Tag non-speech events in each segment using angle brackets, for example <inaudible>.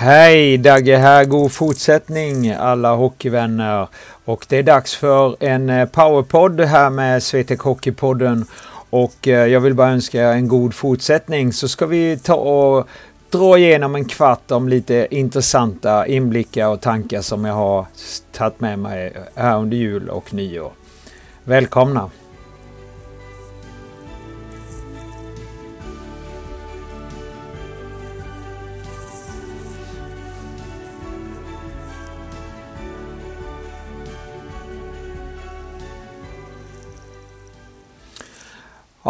Hej, Dagge här. God fortsättning alla hockeyvänner. Och det är dags för en eh, powerpodd här med Swetec Hockeypodden. Och eh, jag vill bara önska er en god fortsättning så ska vi ta och dra igenom en kvart om lite intressanta inblickar och tankar som jag har tagit med mig här under jul och nyår. Välkomna!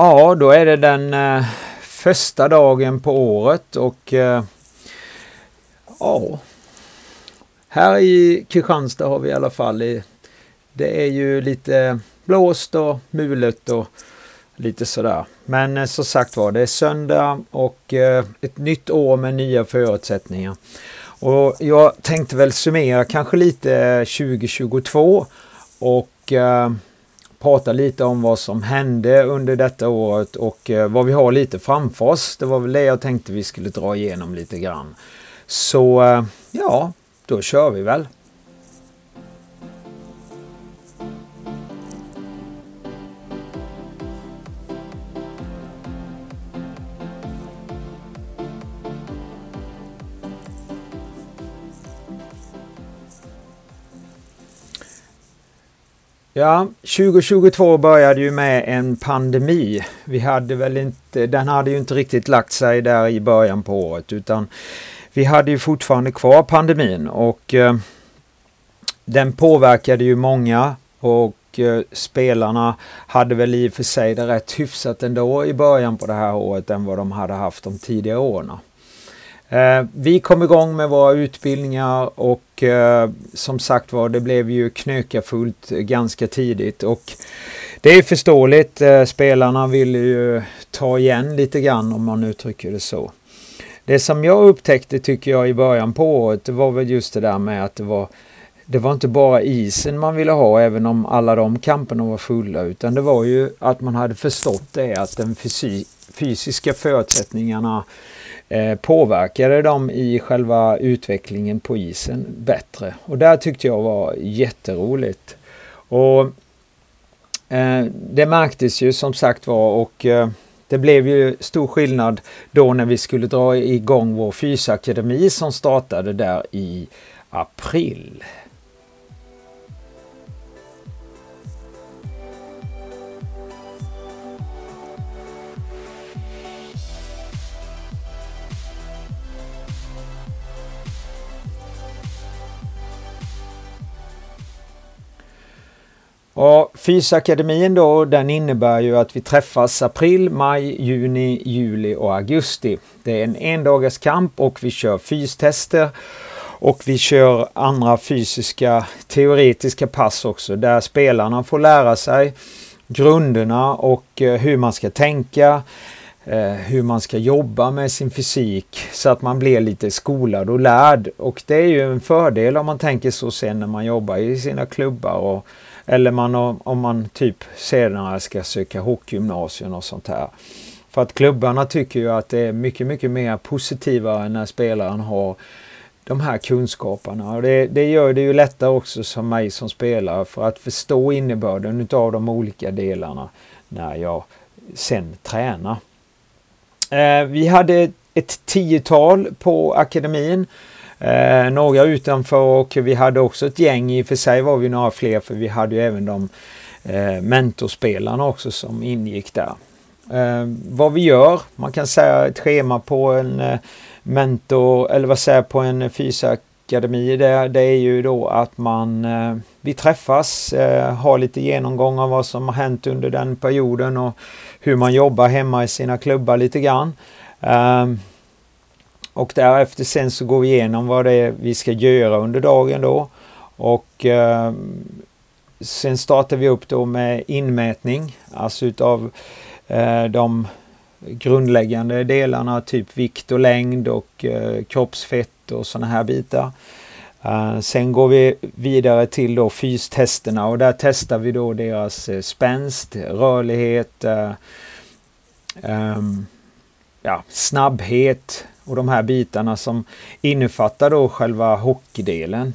Ja, då är det den eh, första dagen på året och eh, ja, här i Kristianstad har vi i alla fall i, det är ju lite blåst och mulet och lite sådär. Men eh, som sagt var, det är söndag och eh, ett nytt år med nya förutsättningar. Och jag tänkte väl summera kanske lite 2022 och eh, prata lite om vad som hände under detta året och eh, vad vi har lite framför oss. Det var väl det jag tänkte vi skulle dra igenom lite grann. Så eh, ja, då kör vi väl. Ja, 2022 började ju med en pandemi. Vi hade väl inte, den hade ju inte riktigt lagt sig där i början på året utan vi hade ju fortfarande kvar pandemin och eh, den påverkade ju många och eh, spelarna hade väl i och för sig det rätt hyfsat ändå i början på det här året än vad de hade haft de tidigare åren. Eh, vi kom igång med våra utbildningar och eh, som sagt var det blev ju knökafullt ganska tidigt och det är förståeligt. Eh, spelarna vill ju ta igen lite grann om man uttrycker det så. Det som jag upptäckte tycker jag i början på året det var väl just det där med att det var det var inte bara isen man ville ha även om alla de kamperna var fulla utan det var ju att man hade förstått det att den fysiska förutsättningarna Eh, påverkade dem i själva utvecklingen på isen bättre. Och där tyckte jag var jätteroligt. Och eh, Det märktes ju som sagt var och eh, det blev ju stor skillnad då när vi skulle dra igång vår fysakademi som startade där i april. Ja, Fysakademin då, den innebär ju att vi träffas april, maj, juni, juli och augusti. Det är en endagars kamp och vi kör fystester och vi kör andra fysiska teoretiska pass också där spelarna får lära sig grunderna och eh, hur man ska tänka, eh, hur man ska jobba med sin fysik så att man blir lite skolad och lärd. Och det är ju en fördel om man tänker så sen när man jobbar i sina klubbar och eller man, om man typ senare ska söka hockeygymnasium och sånt här. För att klubbarna tycker ju att det är mycket, mycket mer positivare när spelaren har de här kunskaperna. Och det, det gör det ju lättare också som mig som spelare för att förstå innebörden utav de olika delarna när jag sen tränar. Eh, vi hade ett tiotal på akademin Eh, några utanför och vi hade också ett gäng, i och för sig var vi några fler för vi hade ju även de eh, mentorspelarna också som ingick där. Eh, vad vi gör, man kan säga ett schema på en eh, mentor, eller vad säger på en fysakademi, det, det är ju då att man, eh, vi träffas, eh, har lite genomgång av vad som har hänt under den perioden och hur man jobbar hemma i sina klubbar lite grann. Eh, och därefter sen så går vi igenom vad det är vi ska göra under dagen då. Och eh, sen startar vi upp då med inmätning, alltså utav eh, de grundläggande delarna, typ vikt och längd och eh, kroppsfett och sådana här bitar. Uh, sen går vi vidare till då fystesterna och där testar vi då deras eh, spänst, rörlighet, uh, um, ja, snabbhet och de här bitarna som innefattar då själva hockeydelen.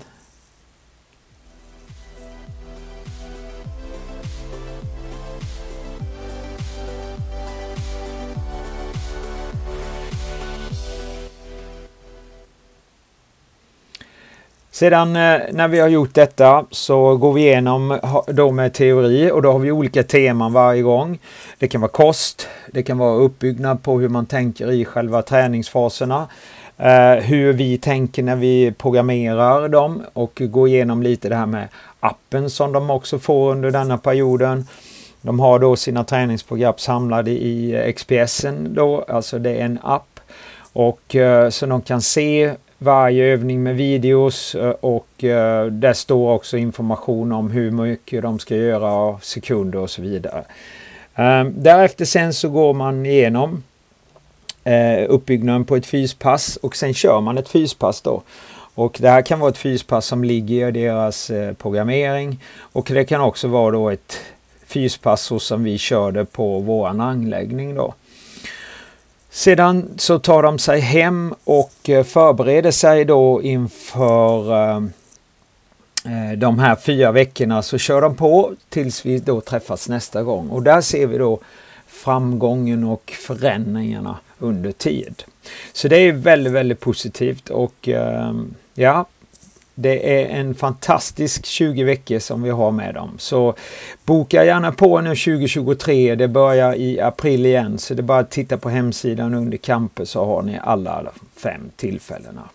Sedan eh, när vi har gjort detta så går vi igenom då med teori och då har vi olika teman varje gång. Det kan vara kost, det kan vara uppbyggnad på hur man tänker i själva träningsfaserna. Eh, hur vi tänker när vi programmerar dem och gå igenom lite det här med appen som de också får under denna perioden. De har då sina träningsprogram samlade i XPSen då, alltså det är en app. Och eh, så de kan se varje övning med videos eh, och eh, där står också information om hur mycket de ska göra, sekunder och så vidare. Ehm, därefter sen så går man igenom eh, uppbyggnaden på ett fyspass och sen kör man ett fyspass då. Och det här kan vara ett fyspass som ligger i deras programmering och det kan också vara då ett fyspass så som vi körde på våran anläggning då. Sedan så tar de sig hem och eh, förbereder sig då inför eh, eh, de här fyra veckorna så kör de på tills vi då träffas nästa gång. Och där ser vi då framgången och förändringarna under tid. Så det är väldigt, väldigt positivt och ja, det är en fantastisk 20 veckor som vi har med dem. Så boka gärna på nu 2023. Det börjar i april igen. Så det är bara att titta på hemsidan under campus så har ni alla fem tillfällena.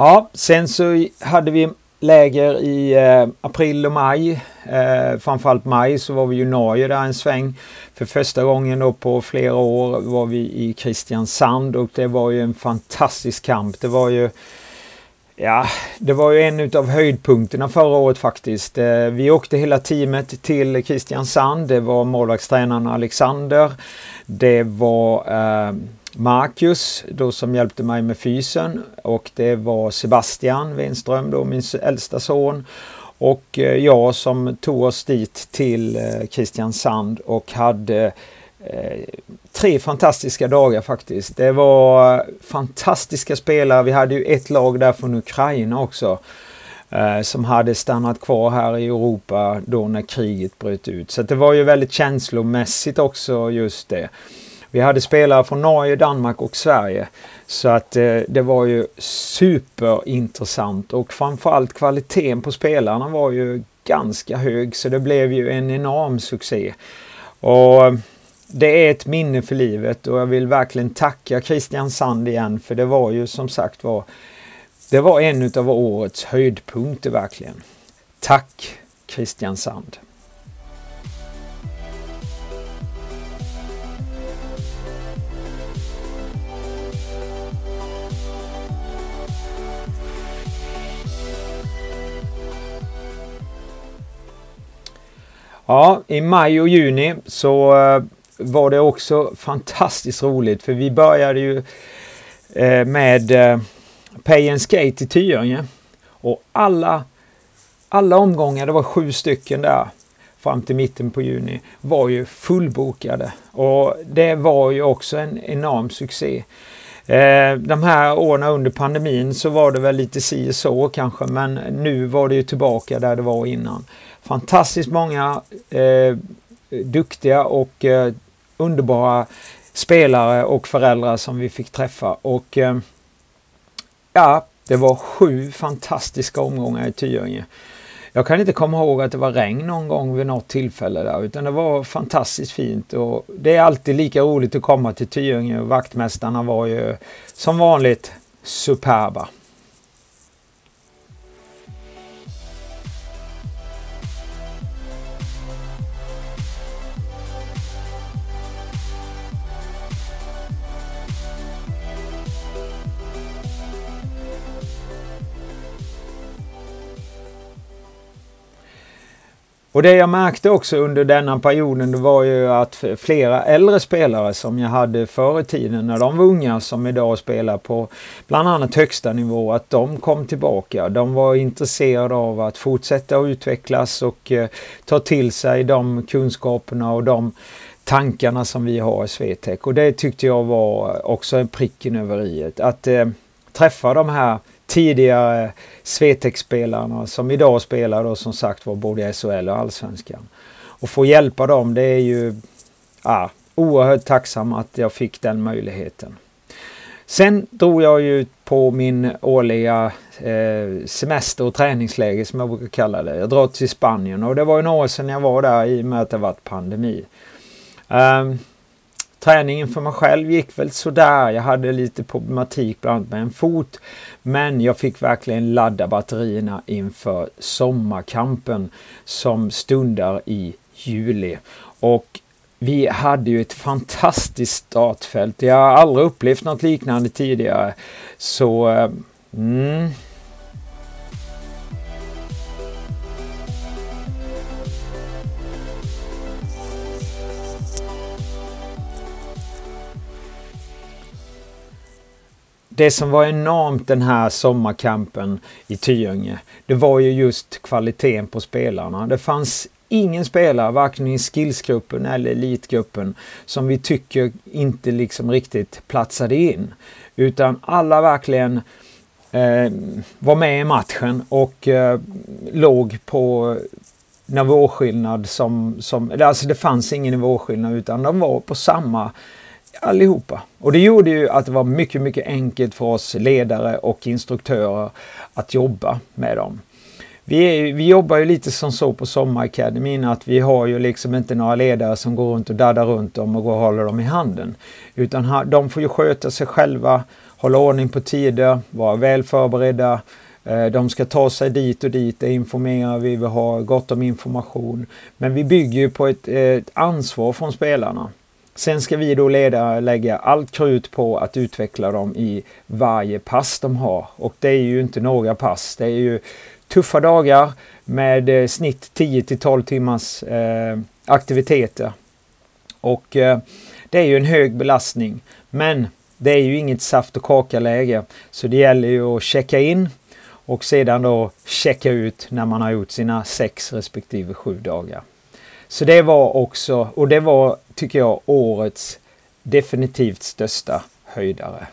Ja, sen så hade vi läger i eh, april och maj. Eh, framförallt maj så var vi i Norge där en sväng. För första gången då på flera år var vi i Kristiansand och det var ju en fantastisk kamp. Det var ju Ja, det var ju en av höjdpunkterna förra året faktiskt. Eh, vi åkte hela teamet till Kristiansand. Det var målvaktstränaren Alexander. Det var eh, Marcus då som hjälpte mig med fysen och det var Sebastian Wenström då min äldsta son och eh, jag som tog oss dit till eh, Kristiansand och hade eh, tre fantastiska dagar faktiskt. Det var fantastiska spelare. Vi hade ju ett lag där från Ukraina också som hade stannat kvar här i Europa då när kriget bröt ut. Så det var ju väldigt känslomässigt också just det. Vi hade spelare från Norge, Danmark och Sverige. Så att eh, det var ju superintressant och framförallt kvaliteten på spelarna var ju ganska hög så det blev ju en enorm succé. Och eh, det är ett minne för livet och jag vill verkligen tacka Christian Sand igen för det var ju som sagt var det var en av årets höjdpunkter verkligen. Tack Christian Sand! Ja, i maj och juni så eh, var det också fantastiskt roligt för vi började ju eh, med eh, Pay and Skate i Tyringe. Och alla, alla omgångar, det var sju stycken där fram till mitten på juni, var ju fullbokade. Och det var ju också en enorm succé. Eh, de här åren under pandemin så var det väl lite si och så kanske men nu var det ju tillbaka där det var innan fantastiskt många eh, duktiga och eh, underbara spelare och föräldrar som vi fick träffa. Och eh, ja, det var sju fantastiska omgångar i Tyringe. Jag kan inte komma ihåg att det var regn någon gång vid något tillfälle där utan det var fantastiskt fint och det är alltid lika roligt att komma till Tyringe och vaktmästarna var ju som vanligt superba. Och det jag märkte också under denna perioden det var ju att flera äldre spelare som jag hade förr i tiden när de var unga som idag spelar på bland annat högsta nivå att de kom tillbaka. De var intresserade av att fortsätta att utvecklas och eh, ta till sig de kunskaperna och de tankarna som vi har i Swetec. Och det tyckte jag var också en pricken över i Att eh, träffa de här tidigare eh, Swetec-spelarna som idag spelar då som sagt var både i SHL och Allsvenskan. Och få hjälpa dem det är ju ja, oerhört tacksam att jag fick den möjligheten. Sen drog jag ju på min årliga eh, semester och träningsläger som jag brukar kalla det. Jag drar till Spanien och det var ju några år sedan jag var där i och med att det varit pandemi. Um, Träningen för mig själv gick väl sådär. Jag hade lite problematik bland annat med en fot. Men jag fick verkligen ladda batterierna inför sommarkampen som stundar i juli. Och vi hade ju ett fantastiskt startfält. Jag har aldrig upplevt något liknande tidigare. Så eh, mm, det som var enormt den här sommarkampen i Tyringe, det var ju just kvaliteten på spelarna. Det fanns ingen spelare, varken i skillsgruppen eller elitgruppen, som vi tycker inte liksom riktigt platsade in. Utan alla verkligen eh, var med i matchen och eh, låg på nivåskillnad som, som, alltså det fanns ingen nivåskillnad utan de var på samma allihopa. Och det gjorde ju att det var mycket, mycket enkelt för oss ledare och instruktörer att jobba med dem. Vi, är, vi jobbar ju lite som så på Sommarakademin att vi har ju liksom inte några ledare som går runt och daddar runt dem och går och håller dem i handen. Utan de får ju sköta sig själva, hålla ordning på tider, vara väl förberedda. Eh, de ska ta sig dit och dit, det informerar vi, vi har gott om information. Men vi bygger ju på ett, eh, ett ansvar från spelarna. Sen ska vi då leda, lägga allt krut på att utveckla dem i varje pass de har. Och det är ju inte några pass. Det är ju tuffa dagar med eh, snitt 10 till 12 timmars eh, aktiviteter. Och eh, det är ju en hög belastning. Men det är ju inget saft och kaka-läge. Så det gäller ju att checka in och sedan då checka ut när man har gjort sina sex respektive sju dagar. Så det var också, och det var tycker jag årets definitivt största höjdare.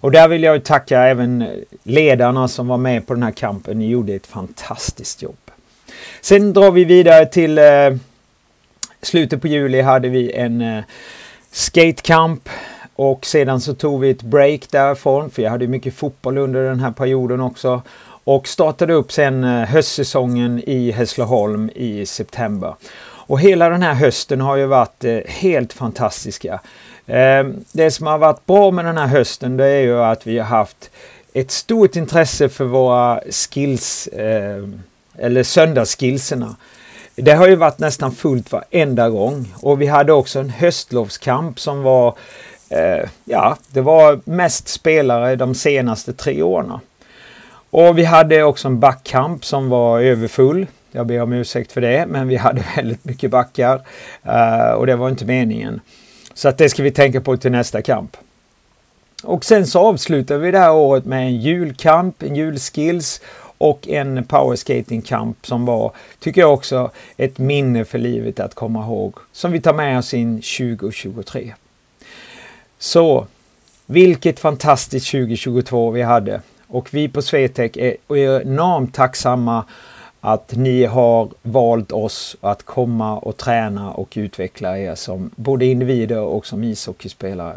Och där vill jag tacka även ledarna som var med på den här kampen. Ni gjorde ett fantastiskt jobb. Sen drar vi vidare till eh, slutet på juli hade vi en eh, skatecamp och sedan så tog vi ett break därifrån för jag hade mycket fotboll under den här perioden också. Och startade upp sen eh, höstsäsongen i Hässleholm i september. Och hela den här hösten har ju varit eh, helt fantastiska. Eh, det som har varit bra med den här hösten det är ju att vi har haft ett stort intresse för våra skills eh, eller söndagsskillserna. Det har ju varit nästan fullt varenda gång och vi hade också en höstlovskamp som var eh, Ja, det var mest spelare de senaste tre åren. Och vi hade också en backkamp som var överfull. Jag ber om ursäkt för det, men vi hade <laughs> väldigt mycket backar eh, och det var inte meningen. Så att det ska vi tänka på till nästa kamp. Och sen så avslutar vi det här året med en julkamp, en julskills och en Powerskatingkamp som var, tycker jag också, ett minne för livet att komma ihåg. Som vi tar med oss in 2023. Så, vilket fantastiskt 2022 vi hade. Och vi på Swetec är enormt tacksamma att ni har valt oss att komma och träna och utveckla er som både individer och som ishockeyspelare.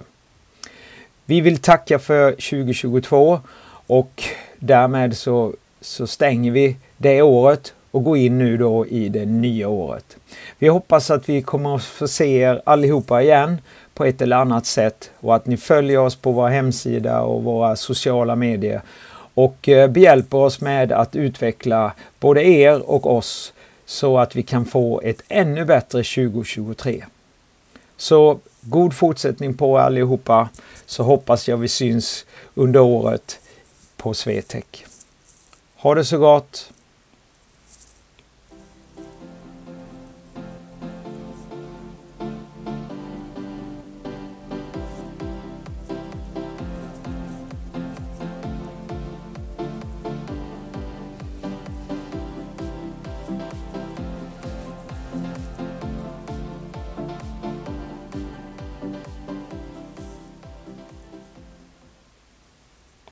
Vi vill tacka för 2022 och därmed så så stänger vi det året och går in nu då i det nya året. Vi hoppas att vi kommer att få se er allihopa igen på ett eller annat sätt och att ni följer oss på vår hemsida och våra sociala medier och eh, behjälper oss med att utveckla både er och oss så att vi kan få ett ännu bättre 2023. Så god fortsättning på allihopa så hoppas jag vi syns under året på Swetec. Ha det så gott!